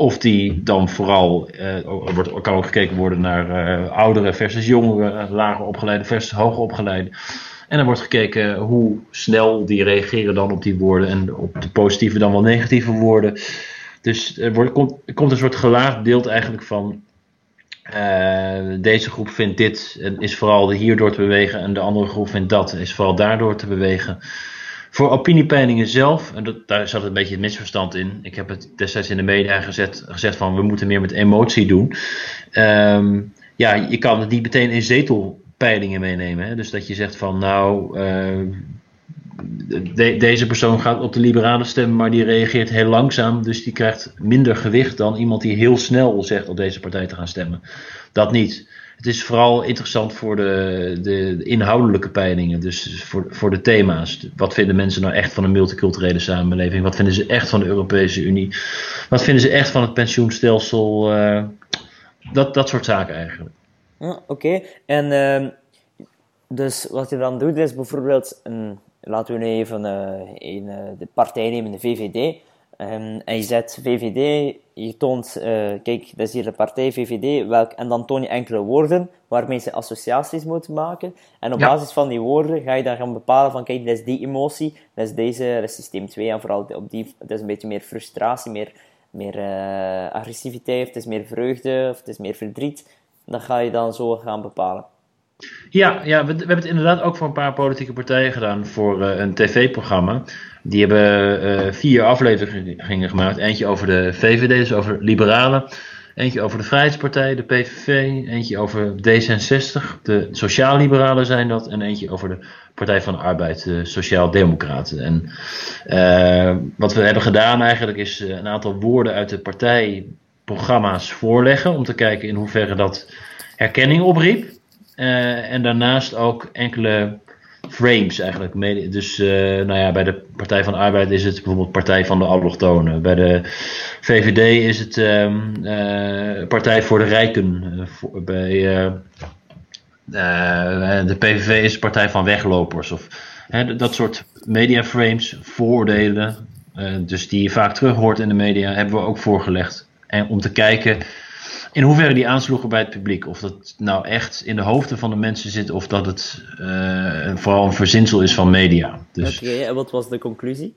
of die dan vooral, uh, wordt, kan ook gekeken worden naar uh, ouderen versus jongeren, lager opgeleide versus hoger opgeleide. En dan wordt gekeken hoe snel die reageren dan op die woorden en op de positieve dan wel negatieve woorden. Dus er, wordt, komt, er komt een soort gelaagd beeld eigenlijk van deze groep vindt dit en is vooral hierdoor te bewegen en de andere groep vindt dat is vooral daardoor te bewegen. Voor opiniepeilingen zelf, en dat, daar zat een beetje het misverstand in. Ik heb het destijds in de media gezet, gezegd van we moeten meer met emotie doen. Um, ja, je kan het niet meteen in zetelpeilingen meenemen. Hè? Dus dat je zegt van nou, de, deze persoon gaat op de liberale stemmen, maar die reageert heel langzaam. Dus die krijgt minder gewicht dan iemand die heel snel zegt op deze partij te gaan stemmen. Dat niet het is vooral interessant voor de, de, de, inhoudelijke peilingen, dus voor, voor de thema's. Wat vinden mensen nou echt van een multiculturele samenleving? Wat vinden ze echt van de Europese Unie? Wat vinden ze echt van het pensioenstelsel? Uh, dat, dat soort zaken eigenlijk. Oké, en uh, dus wat je dan doet is bijvoorbeeld, een, laten we nu even uh, de partij nemen, de VVD. Um, en je zet VVD, je toont, uh, kijk, dat is hier de partij VVD, welk, en dan toon je enkele woorden waarmee ze associaties moeten maken. En op ja. basis van die woorden ga je dan gaan bepalen van, kijk, dat is die emotie, dat is deze, dat is systeem 2, en vooral op die, dat is een beetje meer frustratie, meer, meer uh, agressiviteit, of het is meer vreugde, of het is meer verdriet. Dat ga je dan zo gaan bepalen. Ja, ja we, we, hebben het inderdaad ook voor een paar politieke partijen gedaan voor uh, een tv-programma. Die hebben uh, vier afleveringen gemaakt. Eentje over de VVD, dus over liberalen. Eentje over de Vrijheidspartij, de PVV. Eentje over D66, de Sociaal-Liberalen zijn dat. En eentje over de Partij van de Arbeid, de Sociaal-Democraten. En uh, wat we hebben gedaan eigenlijk is een aantal woorden uit de partijprogramma's voorleggen. Om te kijken in hoeverre dat herkenning opriep. Uh, en daarnaast ook enkele frames eigenlijk. Dus uh, nou ja, bij de Partij van de Arbeid is het bijvoorbeeld Partij van de Allochtonen. Bij de VVD is het um, uh, Partij voor de Rijken. Bij de PVV is het Partij van Weglopers. Of dat soort mediaframes, vooroordelen. dus die je vaak terug hoort in de media, hebben we ook voorgelegd. En om te kijken in hoeverre die aansloegen bij het publiek. Of dat nou echt in de hoofden van de mensen zit, of dat het uh, vooral een verzinsel is van media. Dus, Oké, okay, en wat was de conclusie?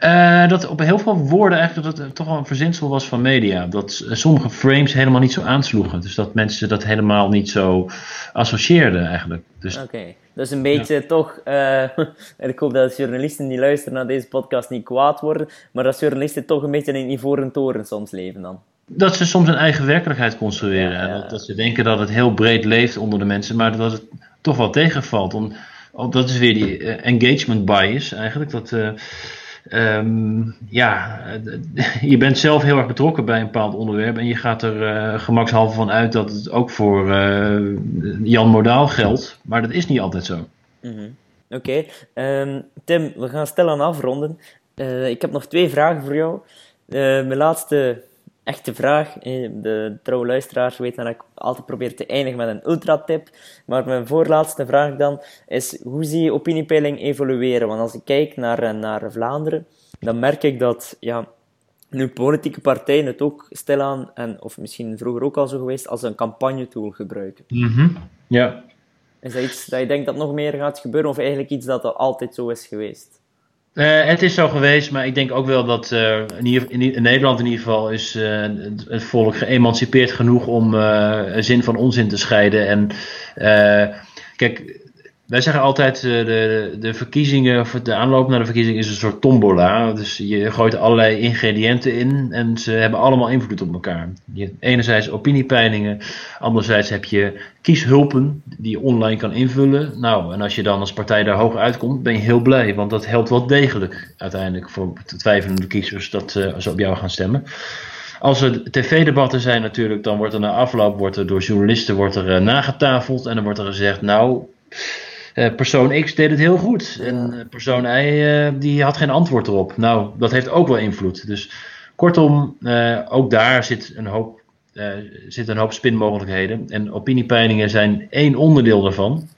Uh, dat op heel veel woorden eigenlijk dat het toch wel een verzinsel was van media. Dat sommige frames helemaal niet zo aansloegen. Dus dat mensen dat helemaal niet zo associeerden eigenlijk. Dus, Oké, okay. dus een beetje ja. toch... Uh, en ik hoop dat journalisten die luisteren naar deze podcast niet kwaad worden. Maar dat journalisten toch een beetje in een ivoren toren soms leven dan dat ze soms een eigen werkelijkheid construeren. Ja, ja. Dat, dat, ze denken dat het heel breed leeft onder de mensen, maar dat het toch wel tegenvalt. Om, dat is weer die uh, engagement bias eigenlijk. Dat, uh, um, ja, je bent zelf heel erg betrokken bij een bepaald onderwerp en je gaat er uh, gemakshalve van uit dat het ook voor Jan Modaal geldt, maar dat is niet altijd zo. Mm -hmm. Oké, okay. um, Tim, we gaan stilaan afronden. ik heb nog twee vragen voor jou. mijn laatste echte vraag. De trouwe luisteraars weten dat ik altijd probeer te eindigen met een ultra-tip. Maar mijn voorlaatste vraag dan is: hoe zie je opiniepeiling evolueren? Want als ik kijk naar, naar Vlaanderen, dan merk ik dat ja, nu politieke partijen het ook stilaan, en, of misschien vroeger ook al zo geweest, als een campagnetool gebruiken. Mm -hmm. Ja. Is dat iets dat je denkt dat nog meer gaat gebeuren, of eigenlijk iets dat al altijd zo is geweest? Uh, het is zo geweest, maar ik denk ook wel dat uh, in, in, Nederland in ieder geval is uh, het volk geëmancipeerd genoeg om zin van onzin te scheiden. En kijk, wij zeggen altijd, uh, de, de verkiezingen, of de aanloop naar de verkiezingen is een soort tombola. Dus je gooit allerlei ingrediënten in en ze hebben allemaal invloed op elkaar. Je, enerzijds opiniepeilingen, anderzijds heb je kieshulpen die je online kan invullen. Nou, en als je dan als partij daar hoog uitkomt, ben je heel blij, want dat helpt wel degelijk uiteindelijk voor de twijfelende kiezers dat uh, ze op jou gaan stemmen. Als er tv-debatten zijn natuurlijk, dan wordt er na afloop wordt er door journalisten wordt er, uh, nagetafeld en dan wordt er gezegd, nou... Uh, persoon X deed het heel goed. En uh, persoon Y uh, die had geen antwoord erop. Nou, dat heeft ook wel invloed. Dus kortom, ook daar zit een hoop, zit een hoop spinmogelijkheden. En opiniepeilingen zijn één onderdeel daarvan.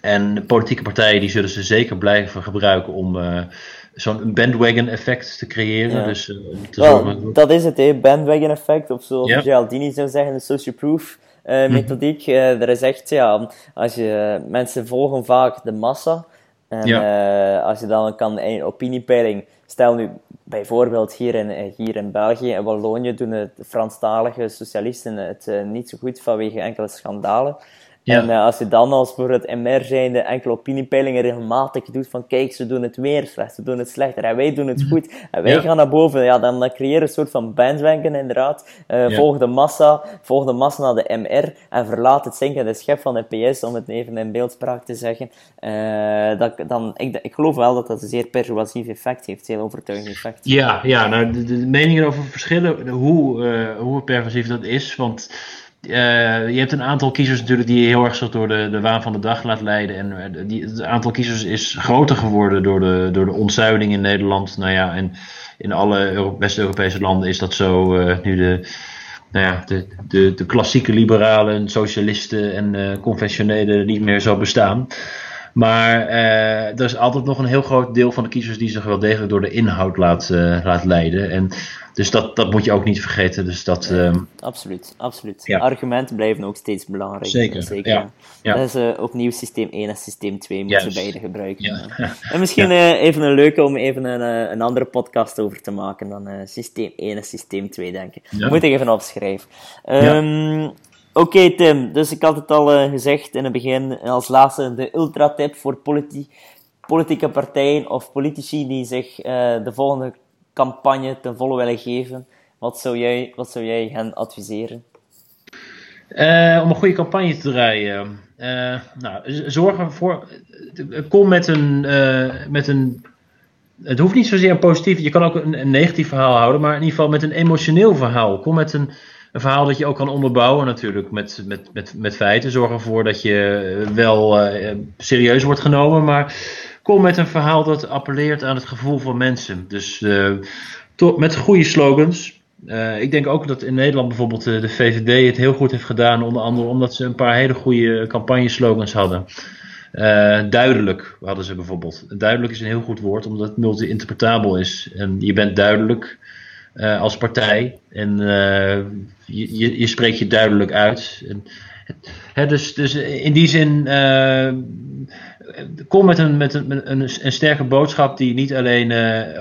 En de politieke partijen die zullen ze zeker blijven gebruiken om zo'n bandwagon effect te creëren. Ja. Dus, te well, dat is het, hè? bandwagon effect. Of zoals ja. Geraldini zou zeggen, de social proof uh, methodiek. Uh, er is echt, ja, als je, mensen volgen vaak de massa. En ja. uh, als je dan kan een opiniepeiling, stel nu bijvoorbeeld hier in, hier in België en Wallonië doen de Franstalige socialisten het niet zo goed vanwege enkele schandalen. Ja. En uh, als je dan als voor het MR zijnde enkele opiniepeilingen regelmatig doet van kijk, ze doen het weer slecht, ze doen het slechter en wij doen het mhm. goed en wij ja. gaan naar boven, ja, dan, dan creëer je een soort van bandwanken inderdaad. Uh, ja. Volg de massa, volg de massa naar de MR en verlaat het zinkende schep van de PS, om het even in beeldspraak te zeggen. Uh, dat, dan, ik, ik geloof wel dat dat een zeer persuasief effect heeft, heel overtuigend effect. Ja, ja nou, de, de meningen over verschillen, hoe, hoe persuasief dat is, want uh, je hebt een aantal kiezers natuurlijk die heel erg zo door de, de waan van de dag laat leiden. En uh, die, het aantal kiezers is groter geworden door de, door de ontzuiling in Nederland. Nou ja, en in alle West-Europese landen is dat zo. Uh, nu de, nou ja, de, de, de klassieke liberalen, socialisten en conventionelen niet meer zo bestaan. Maar er is altijd nog een heel groot deel van de kiezers die zich wel degelijk door de inhoud laat, laat leiden. En dus dat, dat moet je ook niet vergeten. Dus dat, um, absoluut, absoluut. Ja. Argumenten blijven ook steeds belangrijk. Zeker, zeker ja. ja. Dat is uh, opnieuw systeem 1 en systeem 2 moeten yes. beide gebruiken. En misschien uh, even een leuke om even een, uh, een andere podcast over te maken dan systeem 1 en systeem 2, denk ik. Moet ik even opschrijven. Um, Oké Tim, dus ik had het al gezegd in het begin, als laatste de ultra-tip voor politi politieke partijen of politici die zich de volgende campagne ten volle willen geven. Wat zou jij, wat zou jij hen adviseren? Uh, om een goede campagne te draaien. Nou, zorg ervoor. Kom met een, met een. Het hoeft niet zozeer een positief. Je kan ook een, negatief verhaal houden, maar in ieder geval met een emotioneel verhaal. Kom met een, een verhaal dat je ook kan onderbouwen, natuurlijk, met, met, met, met feiten. Zorg ervoor dat je wel serieus wordt genomen, maar kom met een verhaal dat appelleert aan het gevoel van mensen. Dus met goede slogans. Ik denk ook dat in Nederland bijvoorbeeld de VVD het heel goed heeft gedaan, onder andere omdat ze een paar hele goede campagneslogans hadden. Duidelijk hadden ze bijvoorbeeld. Duidelijk is een heel goed woord, omdat het multi-interpretabel is. En je bent duidelijk als partij en je, je, je, spreekt je duidelijk uit. En, dus, dus in die zin kom met een, met een, een, een, sterke boodschap die niet alleen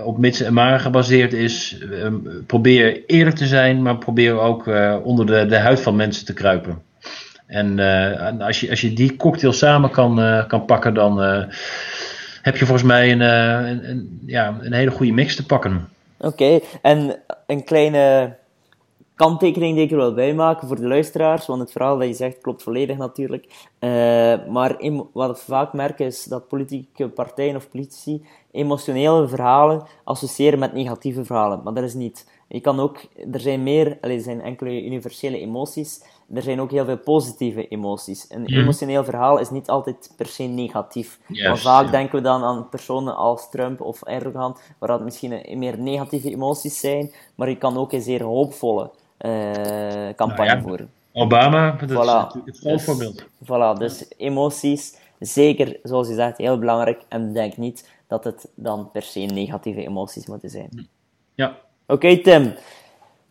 op mitsen en maren gebaseerd is. Uh, probeer eerlijk te zijn, maar probeer ook onder de, de huid van mensen te kruipen. En als, je, als je die cocktail samen kan, kan pakken, dan heb je volgens mij een, een, een, ja, een hele goede mix te pakken. Oké, en een kleine kanttekening die ik er wel bij maken voor de luisteraars, want het verhaal dat je zegt klopt volledig natuurlijk. Uh, maar wat ik vaak merk is dat politieke partijen of politici emotionele verhalen associëren met negatieve verhalen. Maar dat is niet. Je kan ook, er zijn meer, er zijn enkele universele emoties, er zijn ook heel veel positieve emoties. Een mhm. emotioneel verhaal is niet altijd per se negatief. maar vaak denken we dan aan personen als Trump of Erdogan, waar dat misschien meer negatieve emoties zijn, maar je kan ook een zeer hoopvolle uh, campagne nou voeren. Obama, dat is natuurlijk het dus, voorbeeld. Voilà, dus emoties, zeker, zoals je zegt, heel belangrijk. En denk niet dat het dan per se negatieve emoties moeten zijn. Ja. Oké, Tim.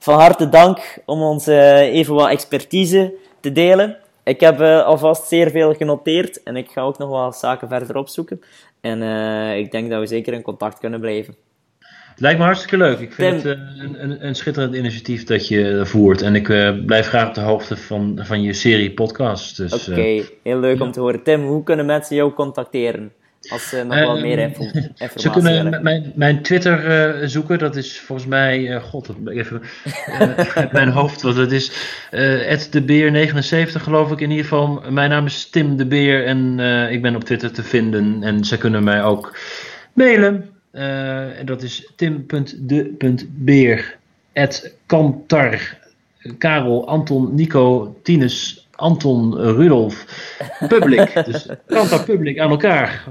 Van harte dank om ons uh, even wat expertise te delen. Ik heb uh, alvast zeer veel genoteerd en ik ga ook nog wat zaken verder opzoeken. En uh, ik denk dat we zeker in contact kunnen blijven. Het lijkt me hartstikke leuk. Ik vind het uh, een, een, schitterend initiatief dat je voert. En ik uh, blijf graag op de hoogte van, van je serie podcast. Dus, Oké, okay, heel leuk om te horen. Tim, hoe kunnen mensen jou contacteren? Als ze nog wel meer info, informatie Ze kunnen mijn, mijn Twitter uh, zoeken. Dat is volgens mij... God, even mijn hoofd. Want het is debeer79 geloof ik in ieder geval. Mijn naam is Tim de Beer. En ik ben op Twitter te vinden. En ze kunnen mij ook mailen uh, en dat is tim.de.beer Kantar Karel, Anton, Nico, Tinus, Anton, Rudolf, Public. dus Kantar Public aan elkaar.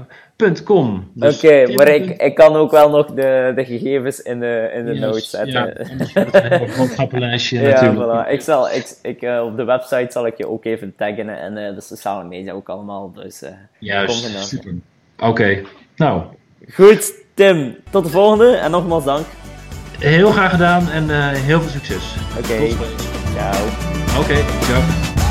.com. Dus Oké, maar ik, ik kan ook wel nog de, de gegevens in de, in de notes zetten. Ja, een ja, Voilà. Ik zal, ik, ik, uh, op de website zal ik je ook even taggen en uh, de sociale media ook allemaal. Dus, uh, Juist, super. Oké, nou. Goed, Tim, tot de volgende en nogmaals dank. Heel graag gedaan en heel veel succes. Oké, okay. ciao. Oké, ciao.